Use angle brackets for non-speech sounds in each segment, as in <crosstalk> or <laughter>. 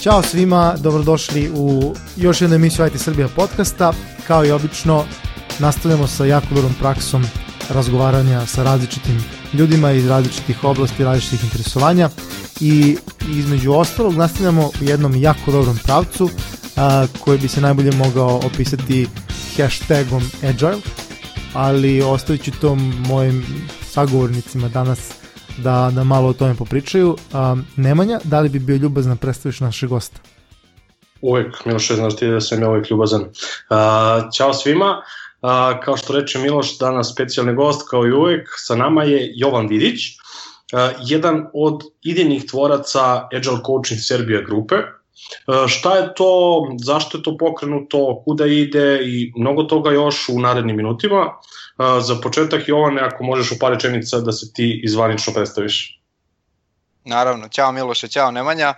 Ćao svima, dobrodošli u još jednu emisiju IT Srbija podcasta. Kao i obično, nastavljamo sa jako dobrom praksom razgovaranja sa različitim ljudima iz različitih oblasti, različitih interesovanja i između ostalog nastavljamo u jednom jako dobrom pravcu a, koji bi se najbolje mogao opisati hashtagom Agile, ali ostavit ću to mojim sagovornicima danas da, da malo o tome popričaju. A, Nemanja, da li bi bio ljubazan da predstaviš našeg gosta? Uvek, Miloš, znaš ti da sam ja uvek ljubazan. Uh, ćao svima, uh, kao što reče Miloš, danas specijalni gost, kao i uvek, sa nama je Jovan Vidić, uh, jedan od idejnih tvoraca Agile Coaching Serbia grupe. Šta je to, zašto je to pokrenuto, kuda ide i mnogo toga još u narednim minutima. Za početak, Jovane, ako možeš u par rečenica da se ti izvanično predstaviš. Naravno, ćao Miloše, ćao Nemanja.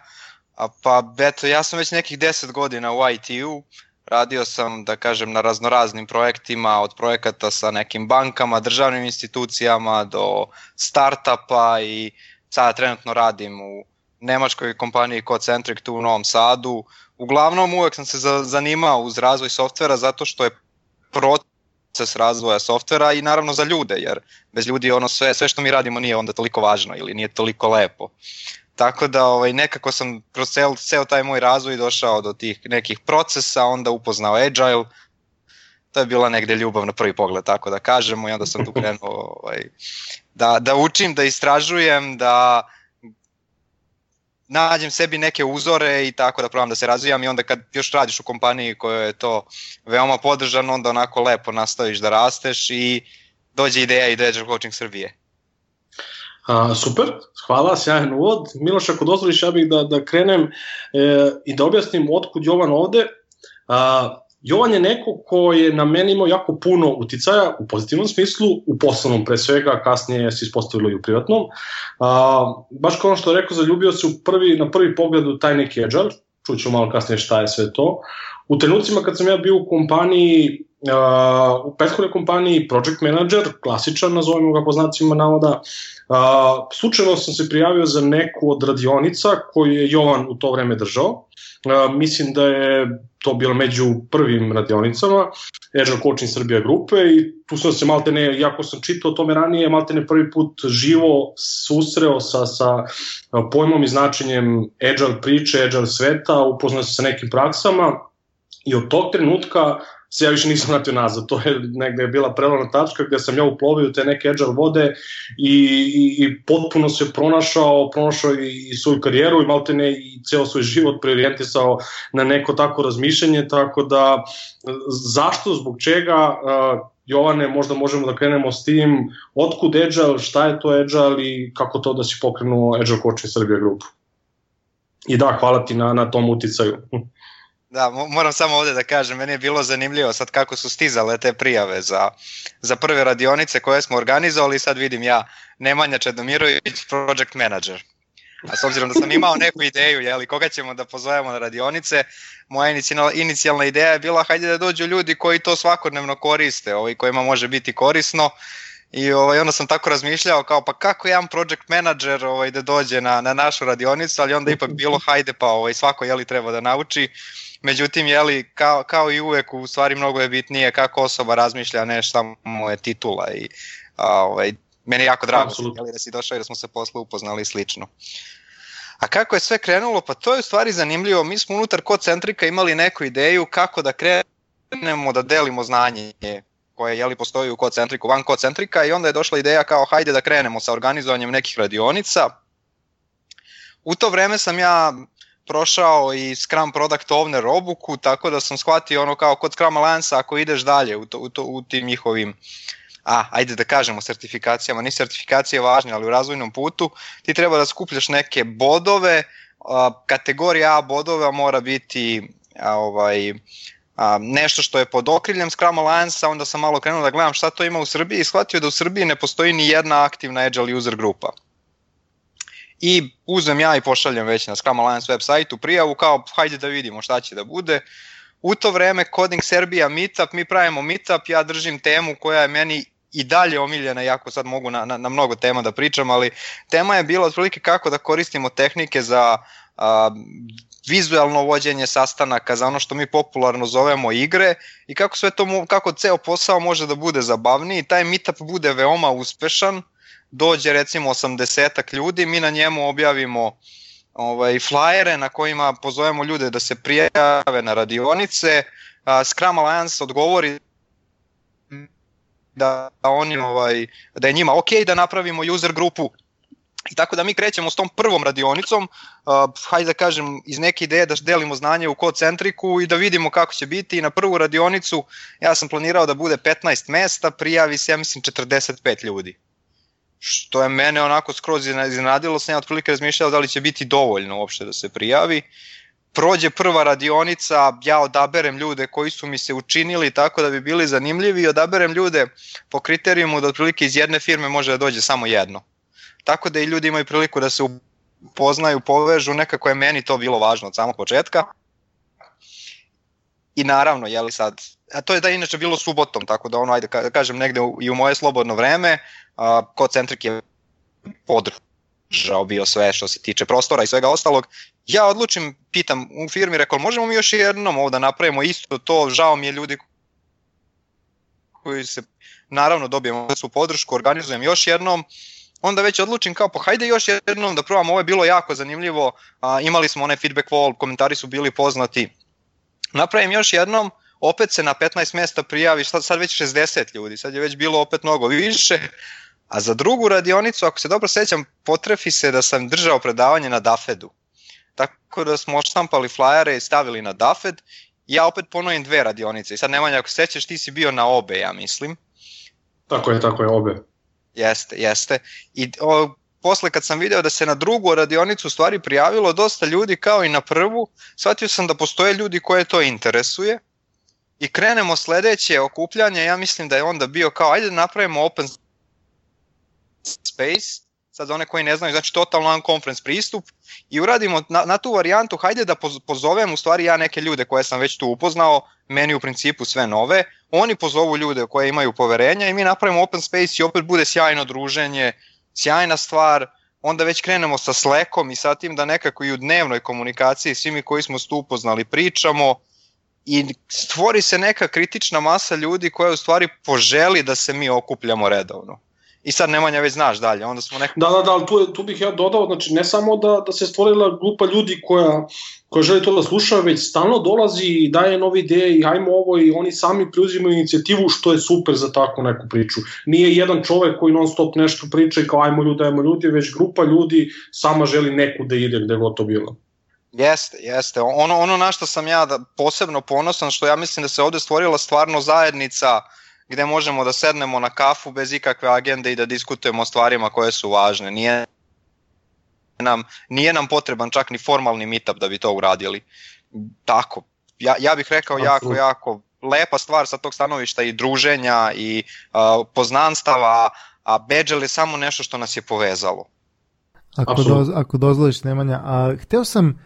A pa eto, ja sam već nekih 10 godina u IT-u, radio sam, da kažem, na raznoraznim projektima, od projekata sa nekim bankama, državnim institucijama do startapa i sada trenutno radim u nemačkoj kompaniji Cocentric tu u Novom Sadu. Uglavnom uvek sam se zanimao uz razvoj softvera zato što je proces razvoja softvera i naravno za ljude, jer bez ljudi ono sve, sve što mi radimo nije onda toliko važno ili nije toliko lepo. Tako da ovaj, nekako sam kroz ceo, ceo taj moj razvoj došao do tih nekih procesa, onda upoznao Agile, to je bila negde ljubav na prvi pogled, tako da kažemo, i onda sam tu krenuo ovaj, da, da učim, da istražujem, da nađem sebi neke uzore i tako da probam da se razvijam i onda kad još radiš u kompaniji koja je to veoma podržano, onda onako lepo nastaviš da rasteš i dođe ideja i Agile Coaching Srbije. A, super, hvala, sjajan uvod. Miloš, ako dozvoliš, ja bih da, da krenem e, i da objasnim otkud Jovan ovde. A, Jovan je neko ko je na meni imao jako puno uticaja u pozitivnom smislu, u poslovnom pre svega, kasnije se ispostavilo i u privatnom. A, baš kao ono što je rekao, zaljubio se u prvi, na prvi pogled u taj neki agile, čuću malo kasnije šta je sve to. U trenucima kad sam ja bio u kompaniji Uh, u prethodnoj kompaniji project manager, klasičan, nazovemo ga po znacima navoda, uh, slučajno sam se prijavio za neku od radionica koju je Jovan u to vreme držao. Mislim da je to bilo među prvim radionicama Agile Coaching Srbija grupe i tu sam se malte ne, jako sam čitao o tome ranije, malte ne prvi put živo susreo sa, sa pojmom i značenjem Agile priče, Agile sveta, upoznao se sa nekim praksama i od tog trenutka se ja više nisam vratio nazad. To je negde bila prelona tačka gde sam ja uplovio te neke agile vode i, i, i potpuno se pronašao, pronašao i, i svoju karijeru i malte ne i ceo svoj život preorijentisao na neko tako razmišljanje, tako da zašto, zbog čega, Jovane, možda možemo da krenemo s tim, otkud Agile, šta je to Agile i kako to da si pokrenuo Agile Coaching Srbija grupu. I da, hvala ti na, na tom uticaju. Da, moram samo ovde da kažem, meni je bilo zanimljivo sad kako su stizale te prijave za, za prve radionice koje smo organizovali, sad vidim ja Nemanja Čedomirović, project manager. A s obzirom da sam imao neku ideju, jeli, koga ćemo da pozovemo na radionice, moja inicijalna, inicijalna ideja je bila hajde da dođu ljudi koji to svakodnevno koriste, ovaj, kojima može biti korisno, I ovaj, onda sam tako razmišljao kao pa kako jedan project manager ovaj, da dođe na, na našu radionicu, ali onda ipak bilo hajde pa ovaj, svako jeli treba da nauči. Međutim, jeli, kao, kao i uvek, u stvari mnogo je bitnije kako osoba razmišlja, ne šta mu je titula i a, ovaj, meni je jako drago jeli, da si došao i da smo se posle upoznali slično. A kako je sve krenulo? Pa to je u stvari zanimljivo. Mi smo unutar Kocentrika imali neku ideju kako da krenemo da delimo znanje koje jeli, postoji u Kocentriku, van Kocentrika i onda je došla ideja kao hajde da krenemo sa organizovanjem nekih radionica. U to vreme sam ja prošao i Scrum Product Owner obuku, tako da sam shvatio ono kao kod Scrum Alliance ako ideš dalje u, to, u, to, u tim njihovim a, ajde da kažemo sertifikacijama, ni sertifikacije važne, ali u razvojnom putu ti treba da skupljaš neke bodove, kategorija A bodova mora biti a, ovaj, a, nešto što je pod okriljem Scrum Alliance, onda sam malo krenuo da gledam šta to ima u Srbiji i shvatio da u Srbiji ne postoji ni jedna aktivna Agile user grupa i uzem ja i pošaljem već na Scrum Alliance web sajtu prijavu kao hajde da vidimo šta će da bude. U to vreme Coding Serbia Meetup, mi pravimo Meetup, ja držim temu koja je meni i dalje omiljena, jako sad mogu na, na, na mnogo tema da pričam, ali tema je bila otprilike kako da koristimo tehnike za a, vizualno vođenje sastanaka, za ono što mi popularno zovemo igre i kako sve to, kako ceo posao može da bude zabavniji, taj meetup bude veoma uspešan, dođe recimo 80 ljudi, mi na njemu objavimo ovaj, flajere na kojima pozovemo ljude da se prijave na radionice, a, Scrum Alliance odgovori da oni ovaj da je njima ok da napravimo user grupu I tako da mi krećemo s tom prvom radionicom, uh, hajde da kažem, iz neke ideje da delimo znanje u kod centriku i da vidimo kako će biti. I na prvu radionicu ja sam planirao da bude 15 mesta, prijavi se, ja mislim, 45 ljudi. Što je mene onako skroz iznenadilo, sam ja otprilike razmišljao da li će biti dovoljno uopšte da se prijavi. Prođe prva radionica, ja odaberem ljude koji su mi se učinili tako da bi bili zanimljivi i odaberem ljude po kriterijumu da otprilike iz jedne firme može da dođe samo jedno tako da i ljudi imaju priliku da se upoznaju, povežu, nekako je meni to bilo važno od samog početka. I naravno, je li sad, a to je da je inače bilo subotom, tako da ono, ajde da kažem, negde i u moje slobodno vreme, a, Kocentrik je podržao bio sve što se tiče prostora i svega ostalog. Ja odlučim, pitam u firmi, rekao, možemo mi još jednom ovo da napravimo isto to, žao mi je ljudi koji se, naravno dobijemo svu podršku, organizujem još jednom, onda već odlučim kao pa hajde još jednom da probam, ovo je bilo jako zanimljivo, a, imali smo onaj feedback wall, komentari su bili poznati. Napravim još jednom, opet se na 15 mesta prijavi, sad, sad već 60 ljudi, sad je već bilo opet mnogo više, a za drugu radionicu, ako se dobro sećam, potrefi se da sam držao predavanje na Dafedu. Tako da smo oštampali flajere i stavili na Dafed, ja opet ponovim dve radionice i sad Nemanja, ako sećaš, ti si bio na obe, ja mislim. Tako je, tako je, obe. Jeste, jeste. I o, posle kad sam video da se na drugu radionicu stvari prijavilo dosta ljudi kao i na prvu, shvatio sam da postoje ljudi koje to interesuje i krenemo sledeće okupljanje, ja mislim da je onda bio kao ajde da napravimo open space, sad one koji ne znaju, znači total non-conference pristup i uradimo na, na tu varijantu, hajde da pozovem u stvari ja neke ljude koje sam već tu upoznao, meni u principu sve nove, oni pozovu ljude koje imaju poverenja i mi napravimo open space i opet bude sjajno druženje, sjajna stvar, onda već krenemo sa Slackom i sa tim da nekako i u dnevnoj komunikaciji svi mi koji smo tu upoznali pričamo i stvori se neka kritična masa ljudi koja u stvari poželi da se mi okupljamo redovno i sad Nemanja već znaš dalje, onda smo nekako... Da, da, da, ali tu, tu bih ja dodao, znači ne samo da, da se stvorila grupa ljudi koja, koja želi to da sluša, već stalno dolazi i daje nove ideje i hajmo ovo i oni sami preuzimaju inicijativu što je super za takvu neku priču. Nije jedan čovek koji non stop nešto priča i kao ajmo ljudi, ajmo ljudi, već grupa ljudi sama želi neku da ide gde god to bilo. Jeste, jeste. Ono, ono na što sam ja da, posebno ponosan, što ja mislim da se ovde stvorila stvarno zajednica uh, gde možemo da sednemo na kafu bez ikakve agende i da diskutujemo o stvarima koje su važne. Nije nam, nije nam potreban čak ni formalni meetup da bi to uradili. Tako, ja, ja bih rekao jako, jako lepa stvar sa tog stanovišta i druženja i uh, poznanstava, a Bedžel je samo nešto što nas je povezalo. Ako, do, ako dozvoliš Nemanja, a hteo sam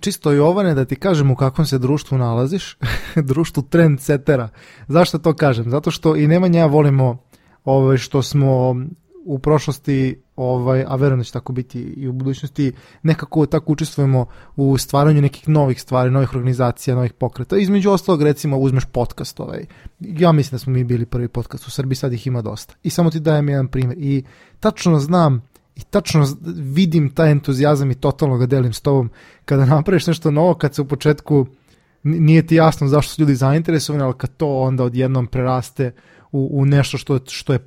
čisto Jovane da ti kažem u kakvom se društvu nalaziš, <laughs> društvu trendsetera. Zašto to kažem? Zato što i Nemanja ja volimo ovaj, što smo u prošlosti, ovaj, a verujem da će tako biti i u budućnosti, nekako tako učestvujemo u stvaranju nekih novih stvari, novih organizacija, novih pokreta. Između ostalog, recimo, uzmeš podcast ovaj. Ja mislim da smo mi bili prvi podcast u Srbiji, sad ih ima dosta. I samo ti dajem jedan primjer. I tačno znam i tačno vidim taj entuzijazam i totalno ga delim s tobom kada napraviš nešto novo, kad se u početku nije ti jasno zašto su ljudi zainteresovani, ali kad to onda odjednom preraste u, u nešto što, što je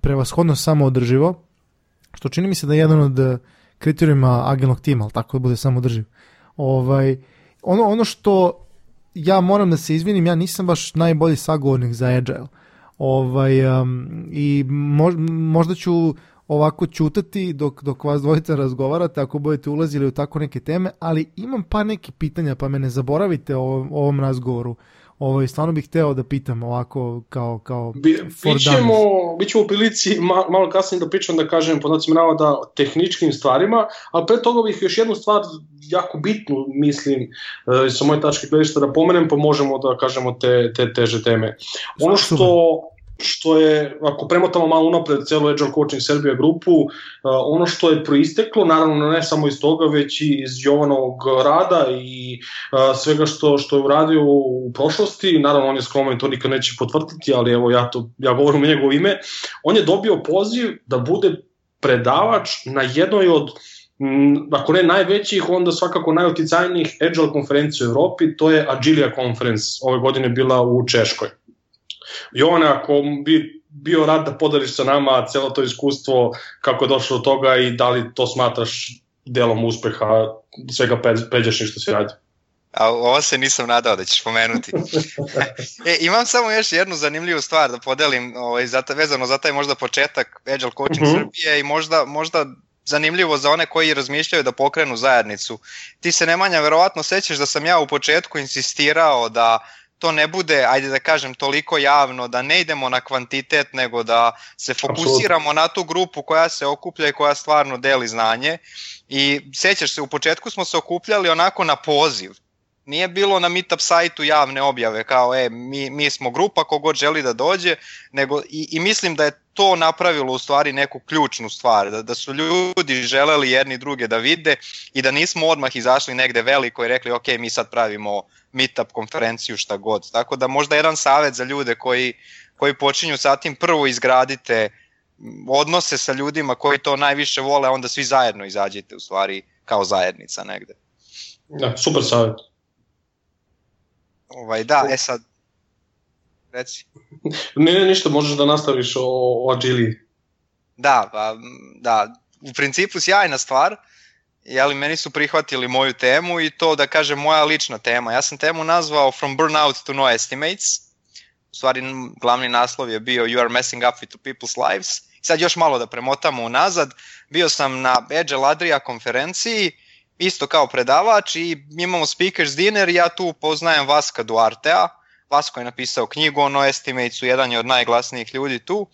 prevashodno samo održivo, što čini mi se da je jedan od kriterijuma agilnog tima, ali tako da bude samo održiv. Ovaj, ono, ono što ja moram da se izvinim, ja nisam baš najbolji sagovornik za agile. Ovaj, um, I možda ću ovako ćutati dok, dok vas dvojica razgovarate ako budete ulazili u tako neke teme, ali imam pa neke pitanja pa me ne zaboravite o ovom razgovoru. Ovo, stvarno bih hteo da pitam ovako kao, kao Bi, bićemo, bićemo u prilici malo, malo kasnije da pričam da kažem po znacima navoda o tehničkim stvarima, ali pre toga bih još jednu stvar jako bitnu, mislim, uh, sa moje tačke gledišta da pomenem, pa možemo da kažemo te, te teže teme. Ono što što je, ako premotamo malo unapred celu Agile Coaching Serbia grupu, ono što je proisteklo, naravno ne samo iz toga, već i iz Jovanovog rada i svega što, što je uradio u prošlosti, naravno on je skroman i to nikad neće potvrditi, ali evo ja, to, ja govorim u njegovo ime, on je dobio poziv da bude predavač na jednoj od ako ne najvećih, onda svakako najuticajnijih Agile konferencija u Evropi, to je Agilia Conference, ove godine bila u Češkoj. Jovane, ako bi bio rad da podeliš sa nama celo to iskustvo, kako je došlo do toga i da li to smatraš delom uspeha svega peđašnjih što se radi? A ovo se nisam nadao da ćeš pomenuti. <laughs> e, imam samo još jednu zanimljivu stvar da podelim ovaj, za, vezano za taj možda početak Agile Coaching mhm. -huh. Srbije i možda, možda zanimljivo za one koji razmišljaju da pokrenu zajednicu. Ti se Nemanja verovatno sećaš da sam ja u početku insistirao da to ne bude, ajde da kažem, toliko javno, da ne idemo na kvantitet, nego da se fokusiramo Absolut. na tu grupu koja se okuplja i koja stvarno deli znanje. I sećaš se, u početku smo se okupljali onako na poziv. Nije bilo na meetup sajtu javne objave kao e, mi, mi smo grupa kogod želi da dođe, nego i, i mislim da je to napravilo u stvari neku ključnu stvar, da, da su ljudi želeli jedni druge da vide i da nismo odmah izašli negde veliko i rekli ok, mi sad pravimo meetup konferenciju šta god. Tako da možda jedan savet za ljude koji, koji počinju sa tim prvo izgradite odnose sa ljudima koji to najviše vole, onda svi zajedno izađete u stvari kao zajednica negde. Da, super savet. Ovaj, da, e sad, reci. ne, ne, ništa, možeš da nastaviš o, o Agili. Da, pa, da, u principu sjajna stvar, jeli, meni su prihvatili moju temu i to da kažem moja lična tema. Ja sam temu nazvao From Burnout to No Estimates, u stvari glavni naslov je bio You are messing up with people's lives. Sad još malo da premotamo unazad, bio sam na Agile Adria konferenciji, isto kao predavač i imamo speakers dinner ja tu poznajem Vaska Duartea, Vasko je napisao knjigu o No Estimatesu, jedan je od najglasnijih ljudi tu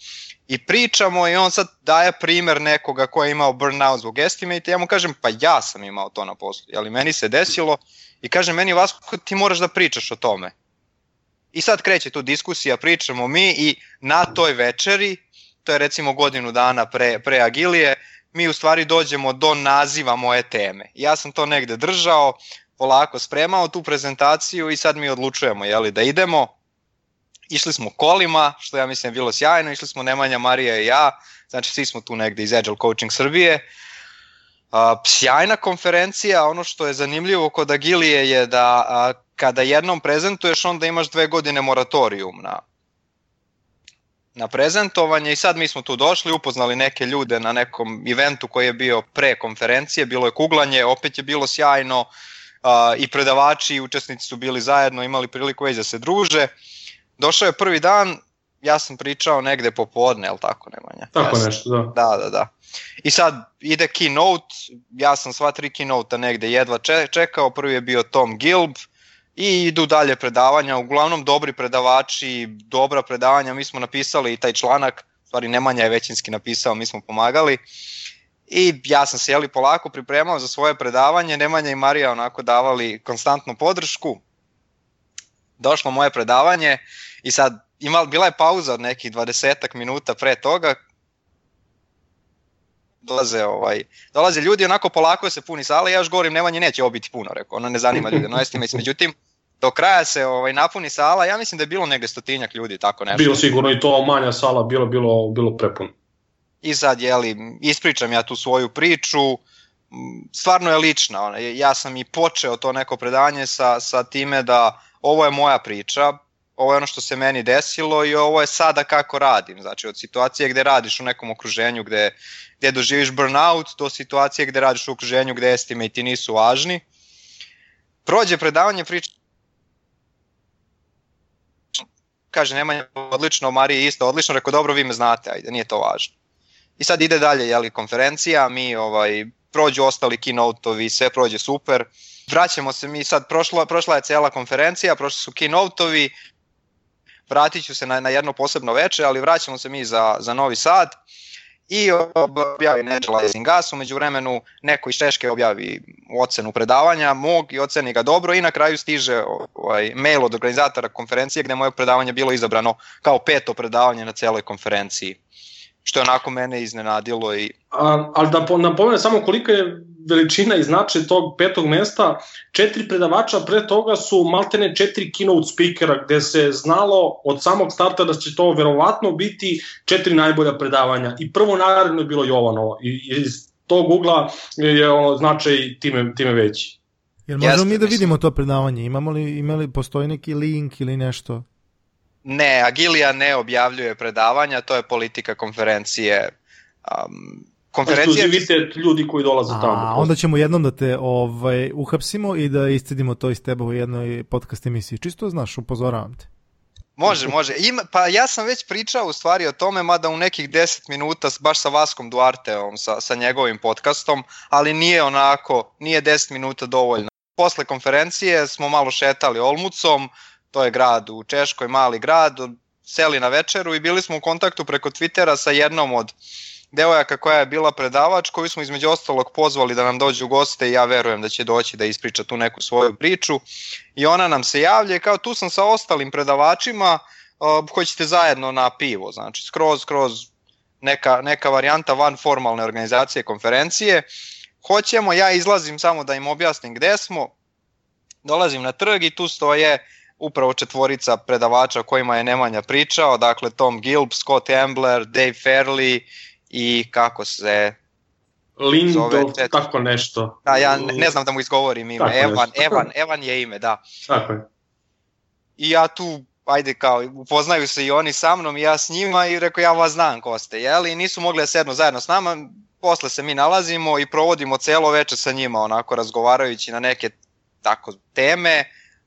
i pričamo i on sad daje primer nekoga ko je imao burnout zbog Estimate ja mu kažem pa ja sam imao to na poslu, ali meni se desilo i kaže meni Vasko ti moraš da pričaš o tome. I sad kreće tu diskusija, pričamo mi i na toj večeri, to je recimo godinu dana pre, pre Agilije, mi u stvari dođemo do naziva moje teme. Ja sam to negde držao, polako spremao tu prezentaciju i sad mi odlučujemo jeli, da idemo. Išli smo kolima, što ja mislim je bilo sjajno, išli smo Nemanja, Marija i ja, znači svi smo tu negde iz Agile Coaching Srbije. A, sjajna konferencija, ono što je zanimljivo kod Agilije je da kada jednom prezentuješ onda imaš dve godine moratorijum na, na prezentovanje i sad mi smo tu došli, upoznali neke ljude na nekom eventu koji je bio pre konferencije, bilo je kuglanje, opet je bilo sjajno, a, i predavači i učesnici su bili zajedno, imali priliku već da se druže. Došao je prvi dan, ja sam pričao negde popodne, je li tako Nemanja? Tako ja nešto, da. Da, da, da. I sad ide keynote, ja sam sva tri keynote negde jedva čekao, prvi je bio Tom Gilb, i idu dalje predavanja, uglavnom dobri predavači, dobra predavanja, mi smo napisali i taj članak, stvari Nemanja je većinski napisao, mi smo pomagali, I ja sam se jeli polako pripremao za svoje predavanje, Nemanja i Marija onako davali konstantnu podršku. Došlo moje predavanje i sad imal, bila je pauza od nekih 20 minuta pre toga, dolaze ovaj dolaze ljudi onako polako se puni sala. Ja još govorim Nemanja neće ovo biti puno rekao ona ne zanima ljude no estimate međutim do kraja se ovaj napuni sala. Ja mislim da je bilo negde stotinjak ljudi tako nešto. Bilo sigurno i to manja sala bilo bilo bilo prepuno i sad, jeli, ispričam ja tu svoju priču, stvarno je lična, ja sam i počeo to neko predanje sa, sa time da ovo je moja priča, ovo je ono što se meni desilo i ovo je sada kako radim, znači od situacije gde radiš u nekom okruženju gde, gde doživiš burnout do situacije gde radiš u okruženju gde estimati nisu važni. Prođe predavanje priča kaže Nemanja odlično, Marija isto odlično, rekao dobro vi me znate, ajde, nije to važno. I sad ide dalje jeli, konferencija, mi ovaj, prođu ostali keynote-ovi, sve prođe super. Vraćamo se mi sad, prošla, prošla je cela konferencija, prošli su keynote-ovi, vratit ću se na, na jedno posebno veče, ali vraćamo se mi za, za Novi Sad i objavi Naturalizing Gas, umeđu vremenu neko iz Češke objavi ocenu predavanja mog i oceni ga dobro i na kraju stiže ovaj, mail od organizatora konferencije gde moje predavanje bilo izabrano kao peto predavanje na celoj konferenciji što je onako mene iznenadilo. I... A, ali da napomenem samo kolika je veličina i značaj tog petog mesta, četiri predavača pre toga su maltene četiri keynote speakera gde se znalo od samog starta da će to verovatno biti četiri najbolja predavanja i prvo naravno je bilo Jovanovo i iz tog ugla je ono značaj time, time veći. Jer možemo Jeste, mi da vidimo to predavanje? Imamo li, imali, postoji neki link ili nešto? Ne, Agilija ne objavljuje predavanja, to je politika konferencije. Um, konferencija... Ekskluzivitet ljudi koji dolaze tamo. A onda ćemo jednom da te ovaj, uhapsimo i da iscedimo to iz tebe u jednoj podcast emisiji. Čisto znaš, upozoravam te. Može, može. Ima, pa ja sam već pričao u stvari o tome, mada u nekih 10 minuta baš sa Vaskom Duarteom, sa, sa njegovim podcastom, ali nije onako, nije 10 minuta dovoljno. Posle konferencije smo malo šetali Olmucom, to je grad u Češkoj, mali grad, seli na večeru i bili smo u kontaktu preko Twittera sa jednom od devojaka koja je bila predavač, koju smo između ostalog pozvali da nam dođe u goste i ja verujem da će doći da ispriča tu neku svoju priču. I ona nam se javlja kao tu sam sa ostalim predavačima, uh, hoćete zajedno na pivo, znači skroz, skroz neka, neka varijanta van formalne organizacije konferencije. Hoćemo, ja izlazim samo da im objasnim gde smo, dolazim na trg i tu stoje upravo četvorica predavača o kojima je Nemanja pričao, dakle Tom Gilb, Scott Ambler, Dave Fairley i kako se Lindo, tako nešto. Da, ja ne, ne znam da mu izgovorim ime. Tako Evan, Evan, Evan je ime, da. Tako je. I ja tu, ajde kao, upoznaju se i oni sa mnom i ja s njima i rekao ja vas znam ko ste, jel? I nisu mogli da sednu zajedno s nama, posle se mi nalazimo i provodimo celo veče sa njima, onako razgovarajući na neke tako teme,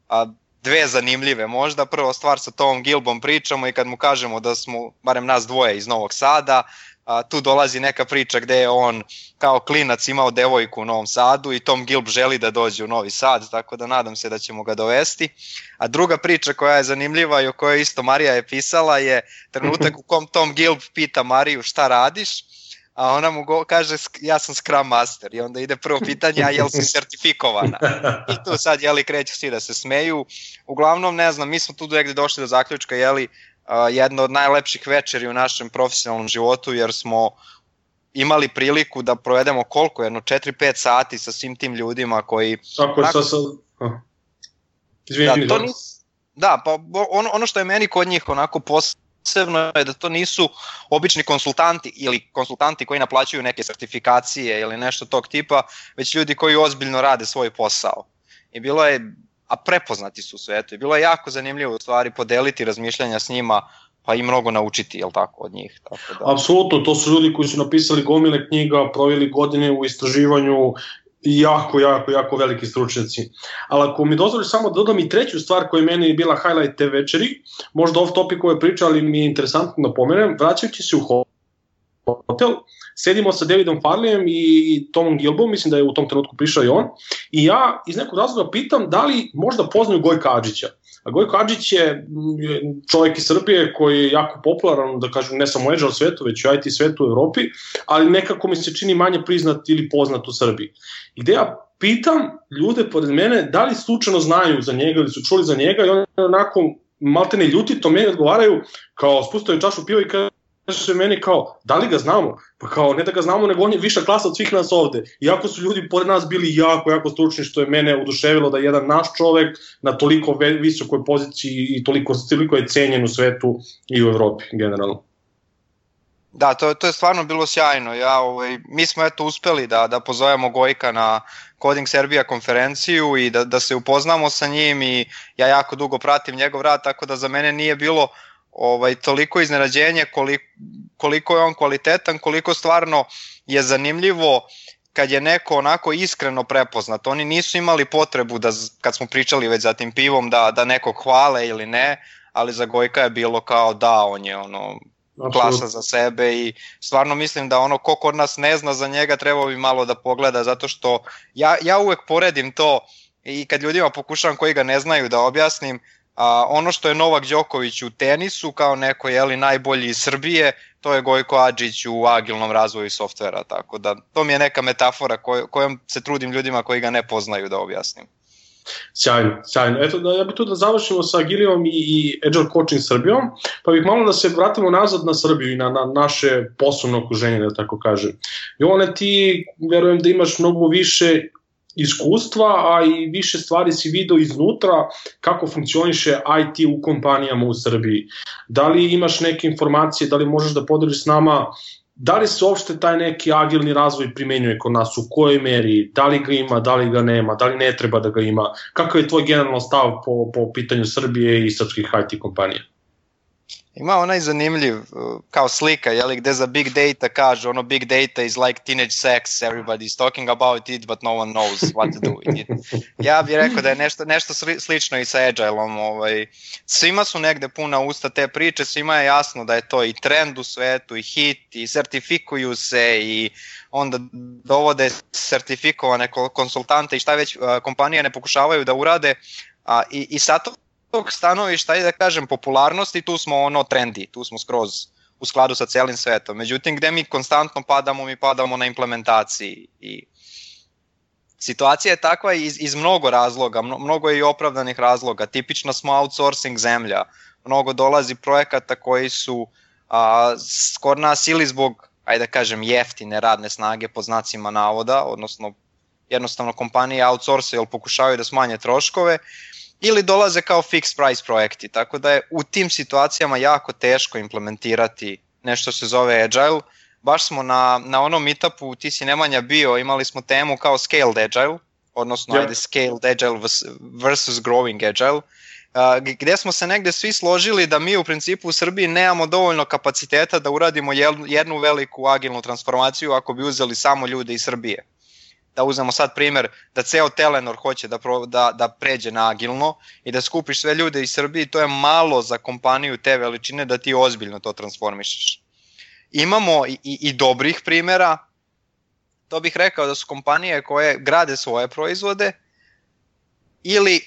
a dve zanimljive možda. Prvo stvar sa Tom Gilbom pričamo i kad mu kažemo da smo, barem nas dvoje iz Novog Sada, a, tu dolazi neka priča gde je on kao klinac imao devojku u Novom Sadu i Tom Gilb želi da dođe u Novi Sad, tako da nadam se da ćemo ga dovesti. A druga priča koja je zanimljiva i o kojoj isto Marija je pisala je trenutak u kom Tom Gilb pita Mariju šta radiš a ona mu go, kaže ja sam Scrum Master i onda ide prvo pitanje, a jel si <laughs> sertifikovana? I tu sad, jeli, kreću svi da se smeju. Uglavnom, ne znam, mi smo tu negde došli do zaključka, jeli, uh, jedna od najlepših večeri u našem profesionalnom životu, jer smo imali priliku da provedemo koliko, jedno 4-5 sati sa svim tim ljudima koji... Tako je, sa... sa... Da, to nis, da, pa ono, ono što je meni kod njih onako pos, posebno je da to nisu obični konsultanti ili konsultanti koji naplaćuju neke sertifikacije ili nešto tog tipa, već ljudi koji ozbiljno rade svoj posao. I bilo je, a prepoznati su u svetu, i bilo je jako zanimljivo u stvari podeliti razmišljanja s njima, pa i mnogo naučiti, jel tako, od njih. Tako da... Apsolutno, to su ljudi koji su napisali gomile knjiga, proveli godine u istraživanju jako, jako, jako veliki stručnjaci. Ali ako mi dozvoliš samo da dodam i treću stvar koja je meni bila highlight te večeri, možda off topic ove priče, ali mi je interesantno da pomenem, vraćajući se u hotel, sedimo sa Davidom Farlijem i Tomom Gilbom, mislim da je u tom trenutku prišao i on, i ja iz nekog razloga pitam da li možda poznaju Gojka Adžića. Gojko Adžić je čovjek iz Srbije koji je jako popularan, da kažem, ne samo u Agile svetu, već i u IT svetu u Evropi, ali nekako mi se čini manje priznat ili poznat u Srbiji. I gde ja pitam ljude pored mene da li slučajno znaju za njega ili su čuli za njega i oni onako maltene ljuti to meni odgovaraju kao spustaju čašu piva i kaže meni kao, da li ga znamo? Pa kao, ne da ga znamo, nego on je viša klasa od svih nas ovde. Iako su ljudi pored nas bili jako, jako stručni, što je mene oduševilo da jedan naš čovek na toliko visokoj poziciji i toliko, toliko je cenjen u svetu i u Evropi generalno. Da, to, to je stvarno bilo sjajno. Ja, ovaj, mi smo eto uspeli da, da pozovemo Gojka na Coding Serbia konferenciju i da, da se upoznamo sa njim i ja jako dugo pratim njegov rad, tako da za mene nije bilo ovaj, toliko iznenađenje koliko, koliko je on kvalitetan, koliko stvarno je zanimljivo kad je neko onako iskreno prepoznat. Oni nisu imali potrebu da, kad smo pričali već za tim pivom, da, da neko hvale ili ne, ali za Gojka je bilo kao da, on je ono klasa za sebe i stvarno mislim da ono ko kod nas ne zna za njega treba bi malo da pogleda zato što ja, ja uvek poredim to i kad ljudima pokušavam koji ga ne znaju da objasnim A, ono što je Novak Đoković u tenisu kao neko je li najbolji iz Srbije, to je Gojko Adžić u agilnom razvoju softvera, tako da to mi je neka metafora koj, kojom se trudim ljudima koji ga ne poznaju da objasnim. Sjajno, sjajno. Eto, da, ja bih tu da završimo sa Agilijom i, i Agile Coaching Srbijom, pa bih malo da se vratimo nazad na Srbiju i na, na naše poslovno okruženje, da tako kažem. Jovane, ti verujem da imaš mnogo više iskustva, a i više stvari si video iznutra kako funkcioniše IT u kompanijama u Srbiji. Da li imaš neke informacije, da li možeš da podeliš s nama da li se uopšte taj neki agilni razvoj primenjuje kod nas, u kojoj meri, da li ga ima, da li ga nema, da li ne treba da ga ima, kakav je tvoj generalno stav po, po pitanju Srbije i srpskih IT kompanija? Ima onaj zanimljiv, uh, kao slika, jeli, gde za big data kaže, ono big data is like teenage sex, everybody is talking about it, but no one knows what to do with it. <laughs> Ja bih rekao da je nešto, nešto slično i sa Agile-om. Ovaj. Svima su negde puna usta te priče, svima je jasno da je to i trend u svetu, i hit, i sertifikuju se, i onda dovode sertifikovane konsultante i šta već kompanije ne pokušavaju da urade, a, i, i sad to tog stanovišta, ajde da kažem, popularnosti, tu smo ono trendi, tu smo skroz u skladu sa celim svetom. Međutim, gde mi konstantno padamo, mi padamo na implementaciji i situacija je takva iz, iz mnogo razloga, mnogo je i opravdanih razloga. Tipično smo outsourcing zemlja. Mnogo dolazi projekata koji su a, skor nas ili zbog, ajde da kažem, jeftine radne snage po znacima navoda, odnosno jednostavno kompanije outsource ili pokušavaju da smanje troškove, ili dolaze kao fixed price projekti, tako da je u tim situacijama jako teško implementirati nešto se zove agile. Baš smo na, na onom meetupu, ti si Nemanja bio, imali smo temu kao scaled agile, odnosno yeah. ajde scaled agile versus growing agile, uh, gde smo se negde svi složili da mi u principu u Srbiji nemamo dovoljno kapaciteta da uradimo jednu veliku agilnu transformaciju ako bi uzeli samo ljude iz Srbije da uzmemo sad primer da ceo Telenor hoće da, pro, da, da pređe na agilno i da skupiš sve ljude iz Srbije, to je malo za kompaniju te veličine da ti ozbiljno to transformišeš. Imamo i, i, i dobrih primera, to bih rekao da su kompanije koje grade svoje proizvode ili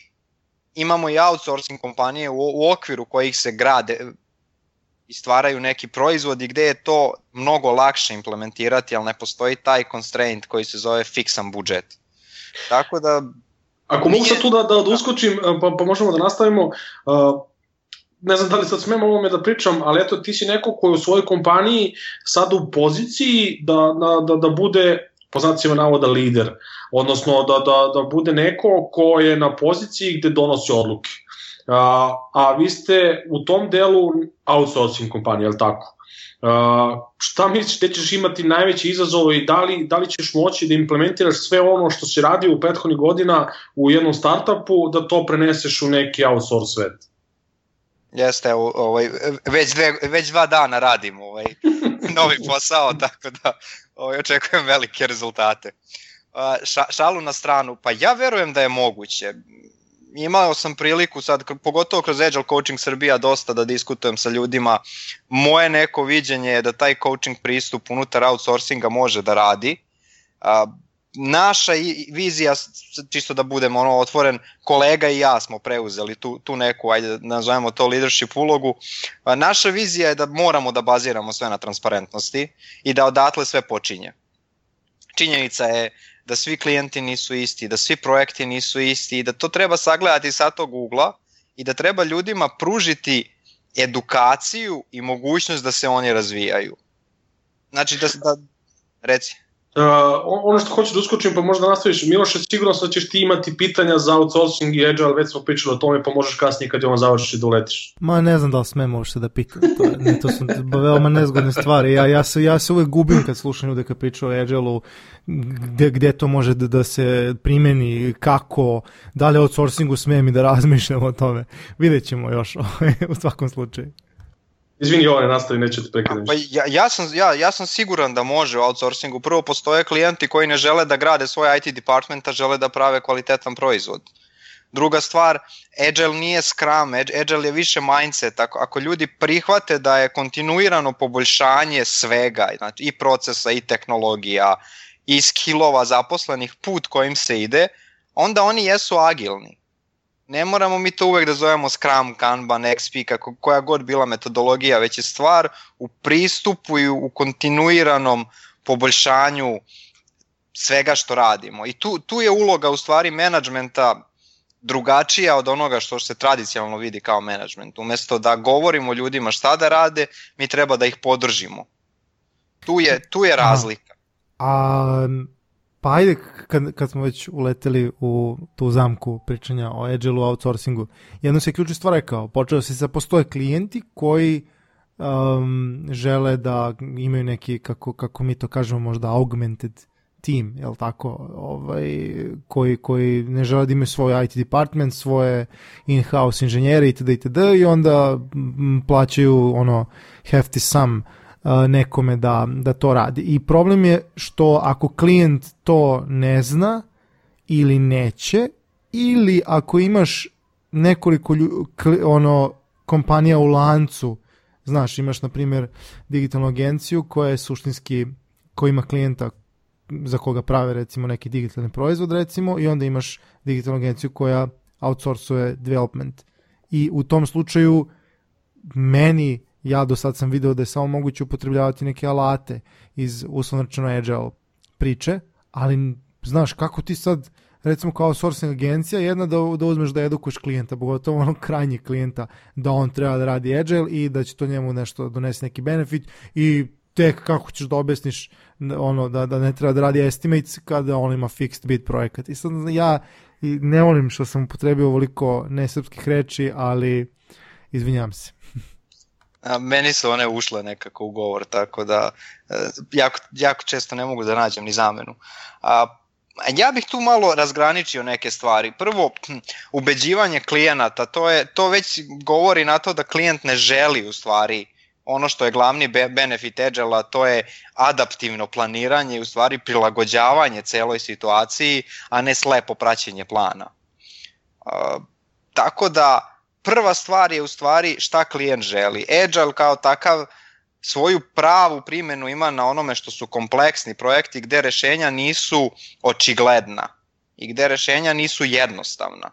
imamo i outsourcing kompanije u, u okviru kojih se grade i stvaraju neki proizvodi gde je to mnogo lakše implementirati, ali ne postoji taj constraint koji se zove fiksan budžet. Tako da... Ako mogu sad tu da, da, da uskočim, pa, pa možemo da nastavimo, uh, ne znam da li sad smem ovome da pričam, ali eto ti si neko koji u svojoj kompaniji sad u poziciji da, da, da, da bude po znacima navoda lider, odnosno da, da, da bude neko ko je na poziciji gde donosi odluke. A, a vi ste u tom delu outsourcing kompanija, je li tako? Uh, šta misliš, gde ćeš imati najveći izazov i da li, da li ćeš moći da implementiraš sve ono što si radio u prethodnih godina u jednom startupu, da to preneseš u neki outsource svet? Jeste, ovaj, već, dve, već dva dana radim ovaj, <laughs> novi posao, tako da ovaj, očekujem velike rezultate. Ša, šalu na stranu, pa ja verujem da je moguće imao sam priliku sad, pogotovo kroz Agile Coaching Srbija, dosta da diskutujem sa ljudima. Moje neko viđenje je da taj coaching pristup unutar outsourcinga može da radi. A, naša vizija, čisto da budem ono otvoren, kolega i ja smo preuzeli tu, tu neku, ajde da nazovemo to leadership ulogu. Naša vizija je da moramo da baziramo sve na transparentnosti i da odatle sve počinje. Činjenica je da svi klijenti nisu isti, da svi projekti nisu isti i da to treba sagledati sa tog ugla i da treba ljudima pružiti edukaciju i mogućnost da se oni razvijaju. Znači da, da reci. Uh, ono što hoću da uskočim, pa možda nastaviš, Miloše, sigurno da ćeš ti imati pitanja za outsourcing i agile, već smo pričali o tome, pa možeš kasnije kad je on završi da uletiš. Ma ne znam da li smem uopšte da pitam, to, je, ne, to su veoma nezgodne stvari, ja, ja, se, ja se uvek gubim kad slušam ljude kad pričaju o agile gde, gde to može da, da se primeni, kako, da li outsourcingu smem i da razmišljam o tome, vidjet ćemo još u svakom slučaju. Izvini, Jovane, nastavi, neću te prekidati. Pa ja, ja, sam, ja, ja sam siguran da može u outsourcingu. Prvo, postoje klijenti koji ne žele da grade svoj IT department, a žele da prave kvalitetan proizvod. Druga stvar, Agile nije Scrum, Agile je više mindset. Ako, ako ljudi prihvate da je kontinuirano poboljšanje svega, znači i procesa, i tehnologija, i skillova zaposlenih, put kojim se ide, onda oni jesu agilni Ne moramo mi to uvek da zovemo Scrum, Kanban, XP, kako, koja god bila metodologija, već je stvar u pristupu i u kontinuiranom poboljšanju svega što radimo. I tu, tu je uloga u stvari menadžmenta drugačija od onoga što se tradicionalno vidi kao menadžment. Umesto da govorimo ljudima šta da rade, mi treba da ih podržimo. Tu je, tu je razlika. A, a pa ajde, kad, kad smo već uleteli u tu zamku pričanja o agile outsourcingu, jedno se ključna stvar rekao, počeo se sa postoje klijenti koji um, žele da imaju neki, kako, kako mi to kažemo, možda augmented tim, jel tako, ovaj, koji, koji ne žele da imaju svoj IT department, svoje in-house inženjere itd. itd. i onda plaćaju ono hefty sum uh, nekome da, da to radi. I problem je što ako klijent to ne zna ili neće, ili ako imaš nekoliko lju, ono kompanija u lancu, znaš, imaš na primjer digitalnu agenciju koja je suštinski, koja ima klijenta za koga prave recimo neki digitalni proizvod recimo i onda imaš digitalnu agenciju koja outsourcuje development. I u tom slučaju meni, ja do sad sam video da je samo moguće upotrebljavati neke alate iz uslovnočeno agile priče, ali znaš kako ti sad recimo kao sourcing agencija jedna da, da uzmeš da edukuješ klijenta, pogotovo onog krajnjeg klijenta da on treba da radi agile i da će to njemu nešto donesi neki benefit i tek kako ćeš da objasniš ono da, da ne treba da radi estimates kada on ima fixed bid projekat. I sad ja ne volim što sam upotrebio ovoliko nesrpskih reči, ali izvinjam se. <laughs> A, meni su one ušle nekako u govor, tako da e, jako, jako često ne mogu da nađem ni zamenu. A, ja bih tu malo razgraničio neke stvari. Prvo, ubeđivanje klijenata, to, je, to već govori na to da klijent ne želi u stvari ono što je glavni benefit Agile-a, to je adaptivno planiranje i u stvari prilagođavanje celoj situaciji, a ne slepo praćenje plana. Uh, tako da prva stvar je u stvari šta klijent želi. Agile kao takav svoju pravu primenu ima na onome što su kompleksni projekti gde rešenja nisu očigledna i gde rešenja nisu jednostavna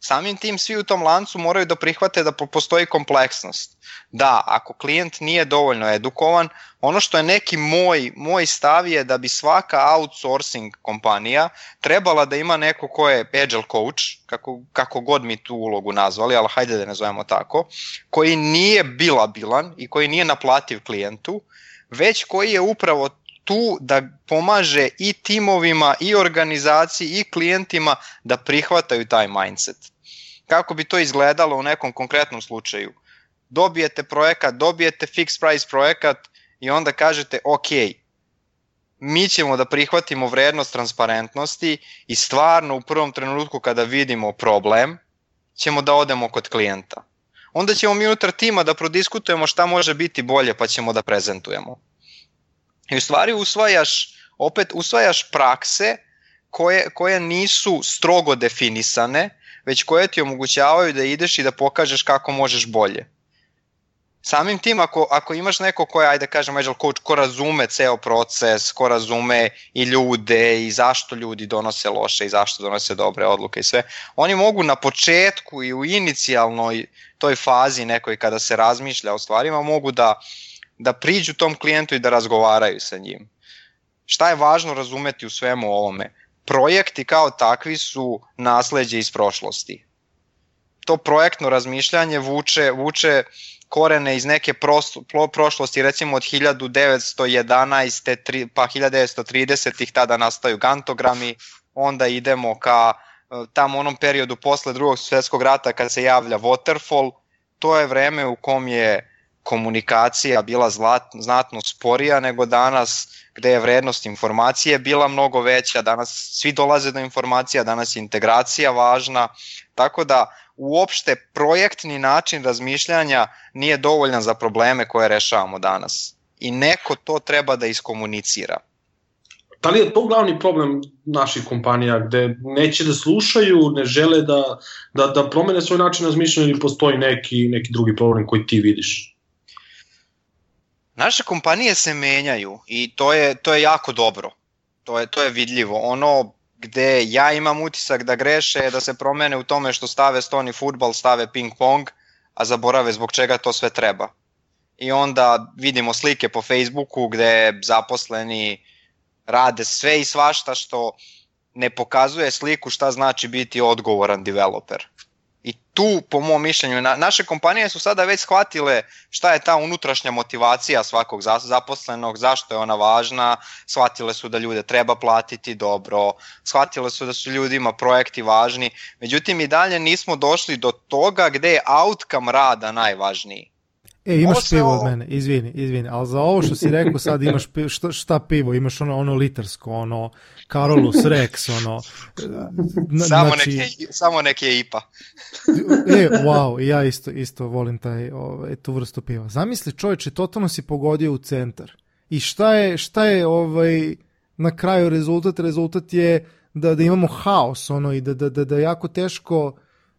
samim tim svi u tom lancu moraju da prihvate da postoji kompleksnost. Da, ako klijent nije dovoljno edukovan, ono što je neki moj, moj stav je da bi svaka outsourcing kompanija trebala da ima neko ko je agile coach, kako, kako god mi tu ulogu nazvali, ali hajde da ne zovemo tako, koji nije bilabilan i koji nije naplativ klijentu, već koji je upravo tu da pomaže i timovima i organizaciji i klijentima da prihvataju taj mindset. Kako bi to izgledalo u nekom konkretnom slučaju? Dobijete projekat, dobijete fixed price projekat i onda kažete ok, mi ćemo da prihvatimo vrednost transparentnosti i stvarno u prvom trenutku kada vidimo problem, ćemo da odemo kod klijenta. Onda ćemo mi unutar tima da prodiskutujemo šta može biti bolje pa ćemo da prezentujemo. I u stvari usvajaš, opet usvajaš prakse koje, koje nisu strogo definisane, već koje ti omogućavaju da ideš i da pokažeš kako možeš bolje. Samim tim, ako, ako imaš neko ko ajde da kažem, agile coach, ko razume ceo proces, ko razume i ljude i zašto ljudi donose loše i zašto donose dobre odluke i sve, oni mogu na početku i u inicijalnoj toj fazi nekoj kada se razmišlja o stvarima, mogu da da priđu tom klijentu i da razgovaraju sa njim. Šta je važno razumeti u svemu ovome? Projekti kao takvi su nasleđe iz prošlosti. To projektno razmišljanje vuče, vuče korene iz neke prošlosti, recimo od 1911. pa 1930. tada nastaju gantogrami, onda idemo ka tamo onom periodu posle drugog svetskog rata kad se javlja waterfall, to je vreme u kom je komunikacija bila znatno sporija nego danas gde je vrednost informacije bila mnogo veća, danas svi dolaze do informacija, danas je integracija važna, tako da uopšte projektni način razmišljanja nije dovoljan za probleme koje rešavamo danas. I neko to treba da iskomunicira. Da li je to glavni problem naših kompanija, gde neće da slušaju, ne žele da, da, da promene svoj način razmišljanja ili postoji neki, neki drugi problem koji ti vidiš? Naše kompanije se menjaju i to je, to je jako dobro. To je, to je vidljivo. Ono, gde ja imam utisak da greše, da se promene u tome što stave stoni futbal, stave ping pong, a zaborave zbog čega to sve treba. I onda vidimo slike po Facebooku gde zaposleni rade sve i svašta što ne pokazuje sliku šta znači biti odgovoran developer. I tu, po mom mišljenju, na, naše kompanije su sada već shvatile šta je ta unutrašnja motivacija svakog zaposlenog, zašto je ona važna, shvatile su da ljude treba platiti dobro, shvatile su da su ljudima projekti važni, međutim i dalje nismo došli do toga gde je outcome rada najvažniji. E, imaš pivo od mene, izvini, izvini, ali za ovo što si rekao sad imaš pivo, šta, šta pivo, imaš ono, ono litarsko, ono Carolus Rex, ono... Na, samo, znači, neke, samo neke IPA. <laughs> e, wow, ja isto, isto volim taj, ovaj, tu vrstu piva. Zamisli čovječe, totalno si pogodio u centar. I šta je, šta je ovaj, na kraju rezultat? Rezultat je da, da imamo haos, ono, i da, da, da, da jako teško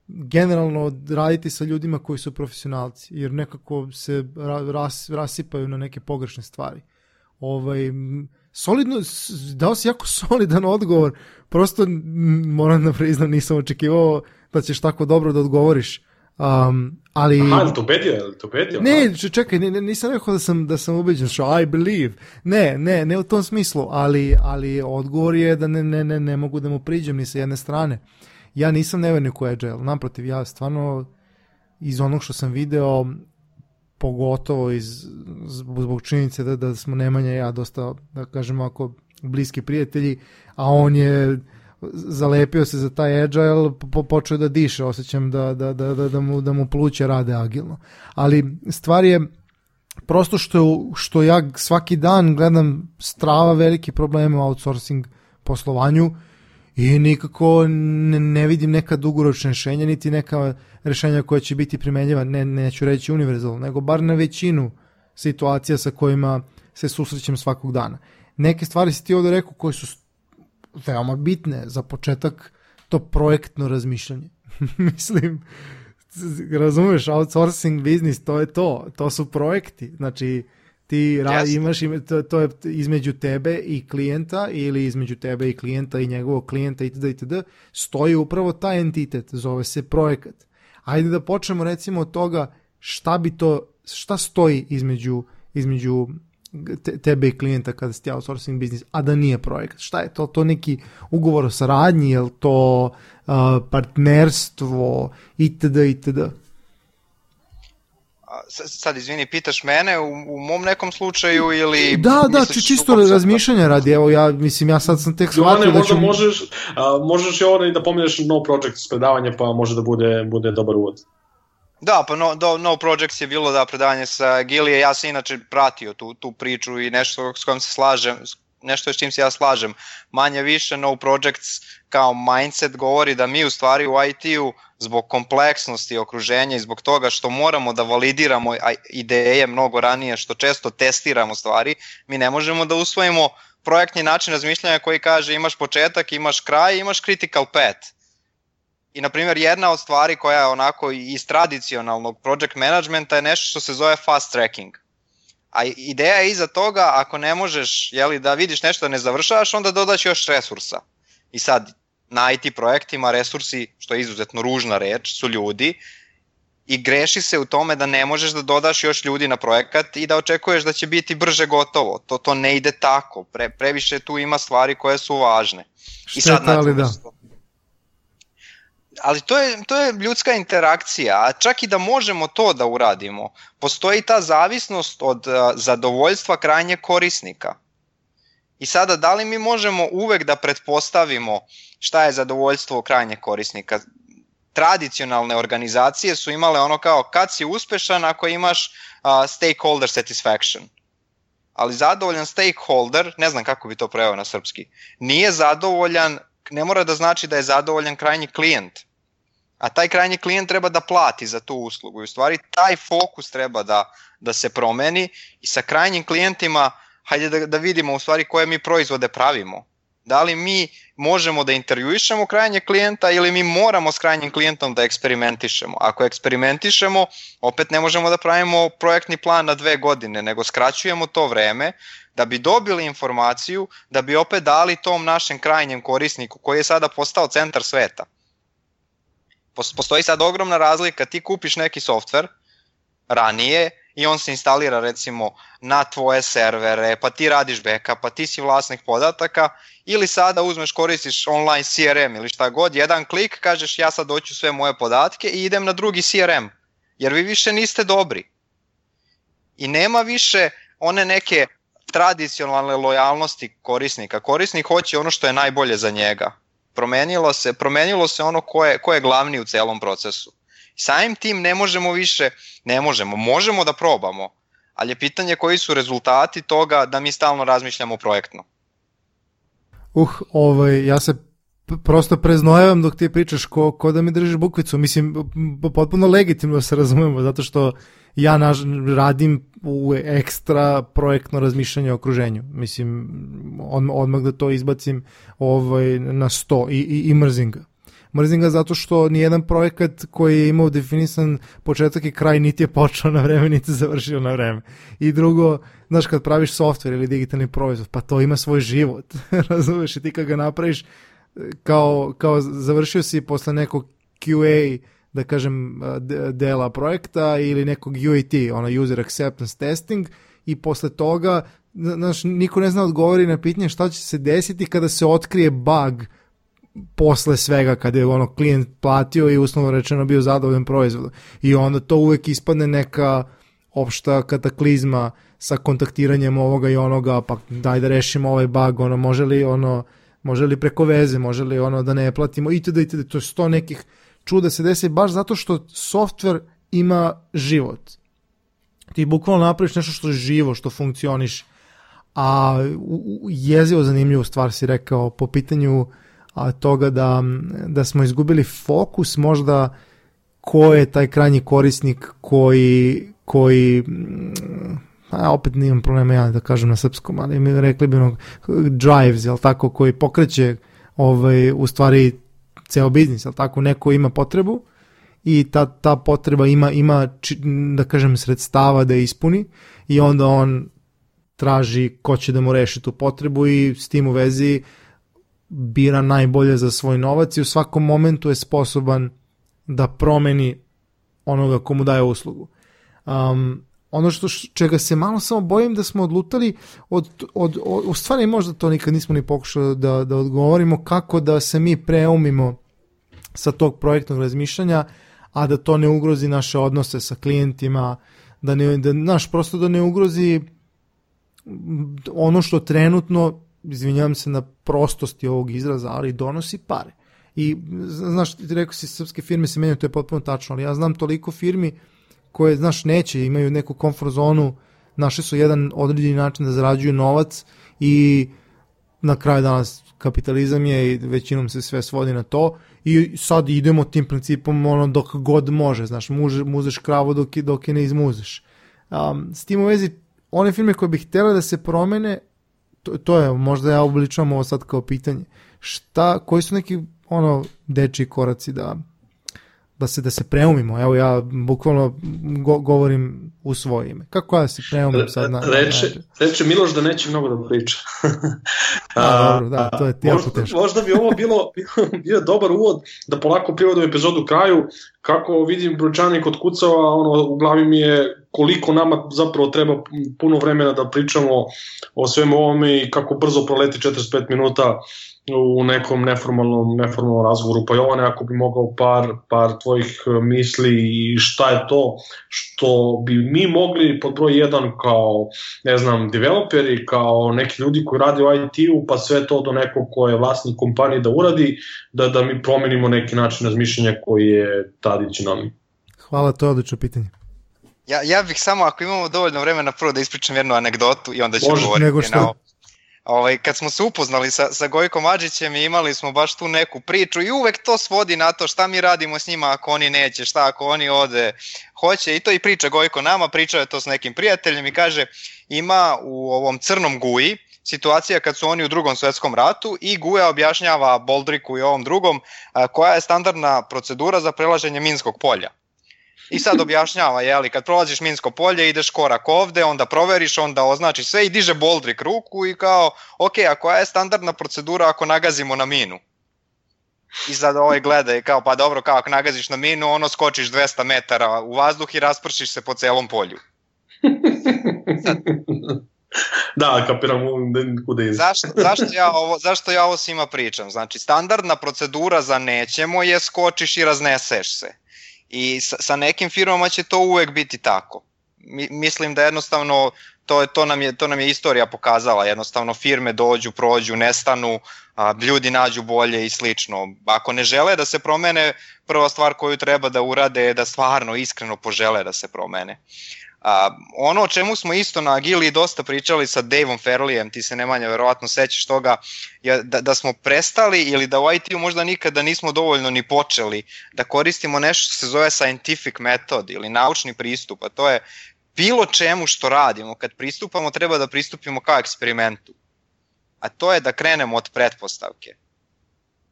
generalno raditi sa ljudima koji su profesionalci, jer nekako se ras, rasipaju na neke pogrešne stvari. Ovaj, solidno, dao si jako <laughs> solidan odgovor, prosto moram da priznam, nisam očekivao da ćeš tako dobro da odgovoriš. Um, ali... Aha, to ubedio, to ubedio? Ne, čekaj, ne, nisam rekao da sam, da sam ubeđen, što I believe. Ne, ne, ne u tom smislu, ali, ali odgovor je da ne, ne, ne, ne mogu da mu priđem ni sa jedne strane. Uh, ja nisam nevernik u Agile, naprotiv, ja stvarno iz onog što sam video, pogotovo iz, zbog činjenice da, da smo Nemanja ja dosta, da kažemo, ako bliski prijatelji, a on je zalepio se za taj agile, po, počeo da diše, osjećam da, da, da, da, da, mu, da mu pluće rade agilno. Ali stvar je prosto što, što ja svaki dan gledam strava velike probleme u outsourcing poslovanju i nikako ne, vidim neka dugoročna rešenja, niti neka rešenja koja će biti primenjiva, ne, neću reći univerzalno, nego bar na većinu situacija sa kojima se susrećem svakog dana. Neke stvari si ti ovde rekao koje su veoma bitne za početak to projektno razmišljanje. <laughs> Mislim, razumeš, outsourcing biznis, to je to, to su projekti, znači ti ra, yes. imaš to, to je između tebe i klijenta ili između tebe i klijenta i njegovog klijenta itd. itd. stoji upravo taj entitet, zove se projekat. Ajde da počnemo recimo od toga šta bi to, šta stoji između, između te, tebe i klijenta kada ste outsourcing biznis, a da nije projekat. Šta je to? To neki ugovor o saradnji, je to uh, partnerstvo itd. itd sad izvini, pitaš mene u, u mom nekom slučaju ili... Da, da, či, čisto razmišljanja radi, evo ja, mislim, ja sad sam tek shvatio da ću... možeš, a, možeš i ovo da pomeneš no project predavanje, pa može da bude, bude dobar uvod. Da, pa no, do, no Projects je bilo da predavanje sa Gilije, ja sam inače pratio tu, tu priču i nešto s kojom se slažem, nešto s čim se ja slažem. Manje više No Projects kao mindset govori da mi u stvari u IT-u zbog kompleksnosti okruženja i zbog toga što moramo da validiramo ideje mnogo ranije, što često testiramo stvari, mi ne možemo da usvojimo projektni način razmišljanja koji kaže imaš početak, imaš kraj, imaš critical path. I, na primjer, jedna od stvari koja je onako iz tradicionalnog project managementa je nešto što se zove fast tracking. A ideja je iza toga, ako ne možeš jeli, da vidiš nešto da ne završavaš, onda dodaš još resursa. I sad, na IT projektima resursi, što je izuzetno ružna reč, su ljudi i greši se u tome da ne možeš da dodaš još ljudi na projekat i da očekuješ da će biti brže gotovo. To, to ne ide tako. Pre, previše tu ima stvari koje su važne. I sad, ali da. Ali to je, to je ljudska interakcija, a čak i da možemo to da uradimo, postoji ta zavisnost od zadovoljstva krajnjeg korisnika. I sada, da li mi možemo uvek da pretpostavimo šta je zadovoljstvo krajnjeg korisnika? Tradicionalne organizacije su imale ono kao kad si uspešan ako imaš uh, stakeholder satisfaction. Ali zadovoljan stakeholder, ne znam kako bi to preveo na srpski, nije zadovoljan, ne mora da znači da je zadovoljan krajnji klijent. A taj krajnji klijent treba da plati za tu uslugu. I u stvari taj fokus treba da, da se promeni i sa krajnjim klijentima hajde da, da vidimo u stvari koje mi proizvode pravimo. Da li mi možemo da intervjuišemo krajnje klijenta ili mi moramo s krajnjim klijentom da eksperimentišemo. Ako eksperimentišemo, opet ne možemo da pravimo projektni plan na dve godine, nego skraćujemo to vreme da bi dobili informaciju, da bi opet dali tom našem krajnjem korisniku koji je sada postao centar sveta. Postoji sad ogromna razlika, ti kupiš neki softver ranije i on se instalira recimo na tvoje servere, pa ti radiš backup, pa ti si vlasnik podataka ili sada uzmeš koristiš online CRM ili šta god, jedan klik kažeš ja sad doću sve moje podatke i idem na drugi CRM, jer vi više niste dobri. I nema više one neke tradicionalne lojalnosti korisnika. Korisnik hoće ono što je najbolje za njega. Promenilo se, promenilo se ono ko je, ko je glavni u celom procesu. Samim tim ne možemo više, ne možemo, možemo da probamo, ali je pitanje koji su rezultati toga da mi stalno razmišljamo projektno. Uh, ovaj, ja se prosto preznojavam dok ti pričaš ko, ko da mi držiš bukvicu. Mislim, potpuno legitimno da se razumemo, zato što ja naž, radim u ekstra projektno razmišljanje o okruženju. Mislim, od, odmah da to izbacim ovaj, na sto i, i, i mrzim ga. Mrzim ga zato što nijedan projekat koji je imao definisan početak i kraj niti je počeo na vreme, niti završio na vreme. I drugo, znaš, kad praviš software ili digitalni proizvod, pa to ima svoj život, <laughs> razumeš, i ti kad ga napraviš, kao, kao završio si posle nekog QA, da kažem, dela projekta ili nekog UAT, ono user acceptance testing, i posle toga, znaš, niko ne zna odgovori na pitanje šta će se desiti kada se otkrije bug posle svega kada je ono klijent platio i uslovno rečeno bio zadovoljan proizvodom. I onda to uvek ispadne neka opšta kataklizma sa kontaktiranjem ovoga i onoga, pa daj da rešimo ovaj bug, ono, može li ono, može li preko veze, može li ono da ne platimo, itd. itd. To je sto nekih čuda se desi baš zato što software ima život. Ti bukvalno napraviš nešto što je živo, što funkcioniš, a jezivo zanimljivu stvar si rekao po pitanju a, toga da, da smo izgubili fokus možda ko je taj krajnji korisnik koji, koji a opet nimam problema ja da kažem na srpskom, ali mi rekli bi ono drives, jel tako, koji pokreće ovaj, u stvari ceo biznis, jel tako, neko ima potrebu i ta, ta potreba ima, ima da kažem sredstava da ispuni i onda on traži ko će da mu reši tu potrebu i s tim u vezi bira najbolje za svoj novac i u svakom momentu je sposoban da promeni onoga komu daje uslugu. Um, ono što čega se malo samo bojim da smo odlutali od, od, od u stvari možda to nikad nismo ni pokušali da, da odgovorimo kako da se mi preumimo sa tog projektnog razmišljanja a da to ne ugrozi naše odnose sa klijentima da ne da naš prosto da ne ugrozi ono što trenutno izvinjavam se na prostosti ovog izraza, ali donosi pare. I, znaš, ti rekao si, srpske firme se menjaju, to je potpuno tačno, ali ja znam toliko firmi koje, znaš, neće, imaju neku komfort zonu, našli su jedan određeni način da zarađuju novac i na kraju danas kapitalizam je i većinom se sve svodi na to i sad idemo tim principom ono dok god može, znaš, muže, muzeš kravu dok, dok je ne izmuzeš. Um, s tim u vezi, one firme koje bi htjela da se promene, to, to je, možda ja obličavam ovo sad kao pitanje. Šta, koji su neki ono dečiji koraci da da se da se preumimo. Evo ja bukvalno go, govorim u svoje ime. Kako ja se preumim sad na reče, na reče Miloš da neće mnogo da priča. <laughs> A, dobro, da, to je možda, teško. Možda bi ovo bilo <laughs> bio dobar uvod da polako privodimo epizodu kraju. Kako vidim brojčanik od kucava, ono u glavi mi je koliko nama zapravo treba puno vremena da pričamo o svemu ovome i kako brzo proleti 45 minuta u nekom neformalnom, neformalnom razgovoru. Pa Jovane, ako bi mogao par, par tvojih e, misli i šta je to što bi mi mogli pod broj 1 kao, ne znam, developeri, kao neki ljudi koji rade u IT-u, pa sve to do nekog ko je vlasnik kompanije da uradi, da, da mi promenimo neki način razmišljanja koji je Tadić nami. Hvala, to je odlično pitanje. Ja, ja bih samo, ako imamo dovoljno vremena, prvo da ispričam jednu anegdotu i onda ću Može, govoriti nego što... na. Ovaj, kad smo se upoznali sa, sa Gojkom Adžićem i imali smo baš tu neku priču i uvek to svodi na to šta mi radimo s njima ako oni neće, šta ako oni ode, hoće i to i priča Gojko nama, pričao je to s nekim prijateljem i kaže ima u ovom crnom guji situacija kad su oni u drugom svetskom ratu i Guja objašnjava Boldriku i ovom drugom koja je standardna procedura za prelaženje Minskog polja. I sad objašnjava, jeli, kad prolaziš Minsko polje, ideš korak ovde, onda proveriš, onda označi sve i diže Boldrik ruku i kao, ok, a koja je standardna procedura ako nagazimo na minu? I sad ovaj gleda i kao, pa dobro, kao ako nagaziš na minu, ono skočiš 200 metara u vazduh i raspršiš se po celom polju. Sad, da, kapiram kuda ide. Zašto, zašto, ja ovo, zašto ja ovo svima pričam? Znači, standardna procedura za nećemo je skočiš i razneseš se. I sa, sa nekim firmama će to uvek biti tako. Mi, mislim da jednostavno to, to, nam je, to nam je istorija pokazala. Jednostavno firme dođu, prođu, nestanu, a, ljudi nađu bolje i slično. Ako ne žele da se promene, prva stvar koju treba da urade je da stvarno iskreno požele da se promene. A, ono o čemu smo isto na Agili dosta pričali sa Daveom Ferlijem, ti se Nemanja verovatno sećaš toga, je da, da smo prestali ili da u IT-u možda nikada nismo dovoljno ni počeli da koristimo nešto što se zove scientific method ili naučni pristup, a to je bilo čemu što radimo, kad pristupamo treba da pristupimo kao eksperimentu. A to je da krenemo od pretpostavke.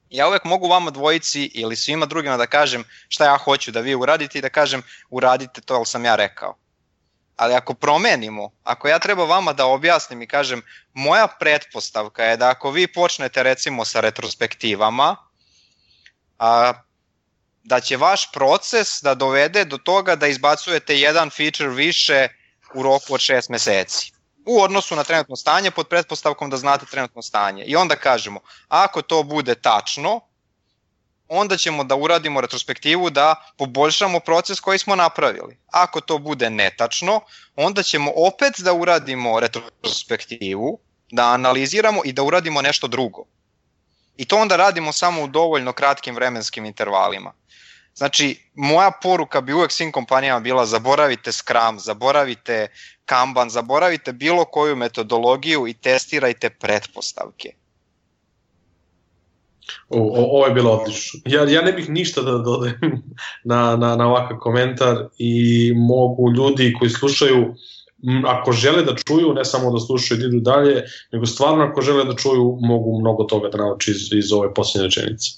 Ja uvek mogu vama dvojici ili svima drugima da kažem šta ja hoću da vi uradite i da kažem uradite to, ali sam ja rekao ali ako promenimo, ako ja treba vama da objasnim i kažem, moja pretpostavka je da ako vi počnete recimo sa retrospektivama, a, da će vaš proces da dovede do toga da izbacujete jedan feature više u roku od 6 meseci u odnosu na trenutno stanje pod pretpostavkom da znate trenutno stanje. I onda kažemo, ako to bude tačno, onda ćemo da uradimo retrospektivu da poboljšamo proces koji smo napravili. Ako to bude netačno, onda ćemo opet da uradimo retrospektivu, da analiziramo i da uradimo nešto drugo. I to onda radimo samo u dovoljno kratkim vremenskim intervalima. Znači, moja poruka bi uvek svim kompanijama bila zaboravite Scrum, zaboravite Kanban, zaboravite bilo koju metodologiju i testirajte pretpostavke. O, o, ovo je bilo odlično. Ja, ja ne bih ništa da dodajem <laughs> na, na, na ovakav komentar i mogu ljudi koji slušaju, ako žele da čuju, ne samo da slušaju i da idu dalje, nego stvarno ako žele da čuju, mogu mnogo toga da nauči iz, iz ove posljednje rečenice.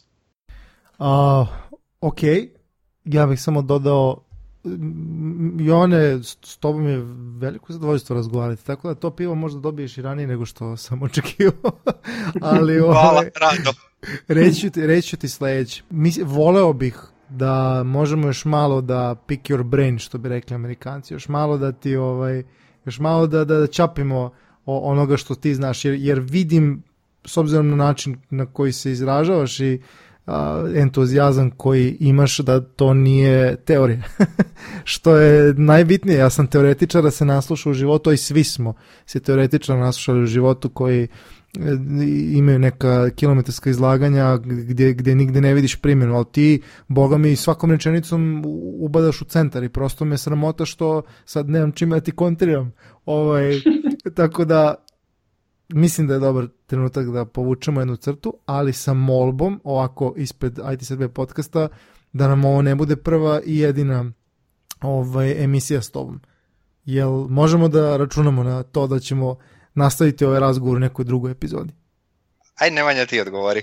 Uh, ok, ja bih samo dodao Jone, s tobom je veliko zadovoljstvo razgovarati, tako da to pivo možda dobiješ i ranije nego što sam očekivao. <laughs> Ali, Hvala, ovaj, rado. <laughs> reću ti, reću ti sledeće. Mi, voleo bih da možemo još malo da pick your brain, što bi rekli amerikanci, još malo da ti, ovaj, još malo da, da, da čapimo onoga što ti znaš, jer, jer vidim, s obzirom na način na koji se izražavaš i entuzijazam koji imaš da to nije teorija. <laughs> što je najbitnije, ja sam teoretičar da se nasluša u životu, i svi smo se teoretičar naslušali u životu koji e, imaju neka kilometarska izlaganja gdje, gdje nigde ne vidiš primjenu, ali ti, boga mi, svakom rečenicom ubadaš u centar i prosto me sramota što sad nemam čime da ti kontriram. Ovaj, <laughs> tako da mislim da je dobar trenutak da povučemo jednu crtu, ali sa molbom, ovako ispred IT Srbije podcasta, da nam ovo ne bude prva i jedina ovaj, emisija s tobom. Jel možemo da računamo na to da ćemo nastaviti ovaj razgovor u nekoj drugoj epizodi? Ajde, Nemanja, ti odgovori.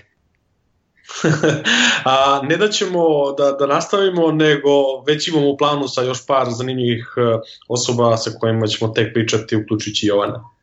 <laughs> A, ne da ćemo da, da nastavimo, nego već imamo u planu sa još par zanimljivih e, osoba sa kojima ćemo tek pričati, uključujući Jovana.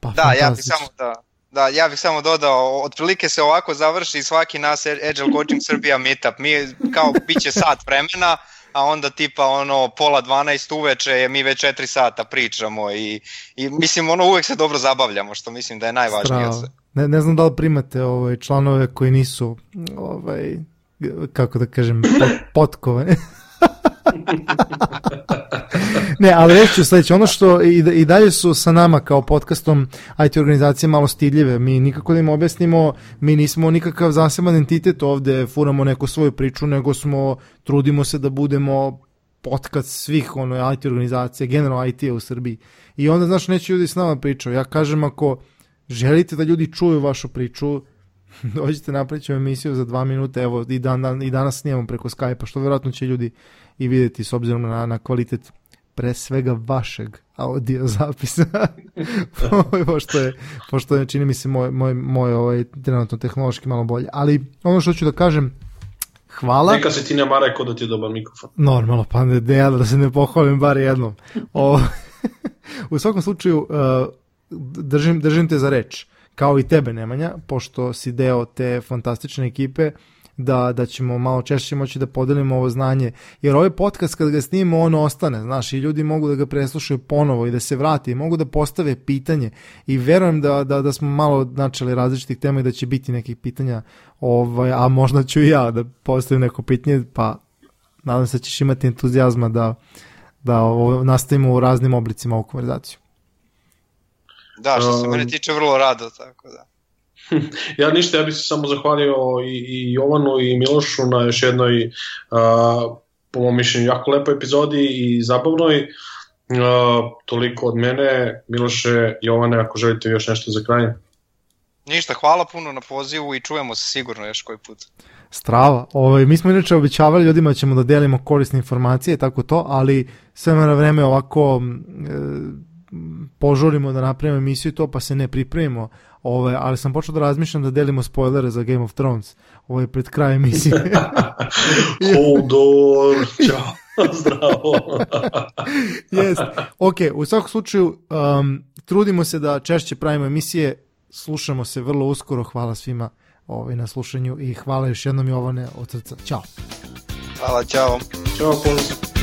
Pa, da, ja bih samo da, da, ja bih samo dodao, otprilike se ovako završi svaki nas Agile Coaching Srbija meetup. Mi kao biće sat vremena, a onda tipa ono pola 12 uveče mi već 4 sata pričamo i, i mislim ono uvek se dobro zabavljamo što mislim da je najvažnije. Strava. Ne, ne znam da li primate ovaj, članove koji nisu ovaj, kako da kažem potkovani. <laughs> ne, ali reći ću sledeće, ono što i, i dalje su sa nama kao podcastom IT organizacije malo stidljive, mi nikako da im objasnimo, mi nismo nikakav zaseban entitet ovde, furamo neku svoju priču, nego smo, trudimo se da budemo podcast svih ono, IT organizacije, generalno IT u Srbiji. I onda, znaš, neće ljudi s nama pričaju. Ja kažem, ako želite da ljudi čuju vašu priču, <laughs> dođite napravit ćemo emisiju za dva minuta, evo i, dan, dan, i danas snijemo preko Skype-a, što verovatno će ljudi i videti s obzirom na, na kvalitet pre svega vašeg audio zapisa, <laughs> <laughs> pošto, je, pošto je, čini mi se, moj, moj, moj ovaj, trenutno tehnološki malo bolje. Ali ono što ću da kažem, hvala. Neka se ti ne mara kod da ti je dobar mikrofon. Normalno, pa ne, ne da se ne pohvalim bar jednom. O, u svakom slučaju, uh, držim, držim te za reč, kao i tebe Nemanja, pošto si deo te fantastične ekipe, da, da ćemo malo češće moći da podelimo ovo znanje, jer ovaj podcast kad ga snimimo on ostane, znaš, i ljudi mogu da ga preslušaju ponovo i da se vrati, mogu da postave pitanje i verujem da, da, da smo malo načeli različitih tema i da će biti nekih pitanja, ovaj, a možda ću i ja da postavim neko pitanje, pa nadam se da ćeš imati entuzijazma da, da ovo, nastavimo u raznim oblicima ovu konverzaciju. Da, što se um, mene tiče vrlo rado, tako da. <laughs> ja ništa, ja bih se samo zahvalio i, i Jovanu i Milošu na još jednoj, uh, po mom mišljenju, jako lepoj epizodi i zabavnoj. Uh, toliko od mene, Miloše, Jovane, ako želite još nešto za kraj. Ništa, hvala puno na pozivu i čujemo se sigurno još koji put. Strava. Ovaj, mi smo inače običavali ljudima da ćemo da delimo korisne informacije, tako to, ali sve na vreme ovako e, požurimo da napravimo emisiju to pa se ne pripremimo, ovaj, ali sam počeo da razmišljam da delimo spoilere za Game of Thrones ovaj, pred kraj emisije. <laughs> Hodor, čao, <laughs> zdravo. <laughs> Jest. Ok, u svakom slučaju um, trudimo se da češće pravimo emisije, slušamo se vrlo uskoro, hvala svima ovaj, na slušanju i hvala još jednom Jovane od srca. Ćao. Hvala, čao. Ćao, pozdrav.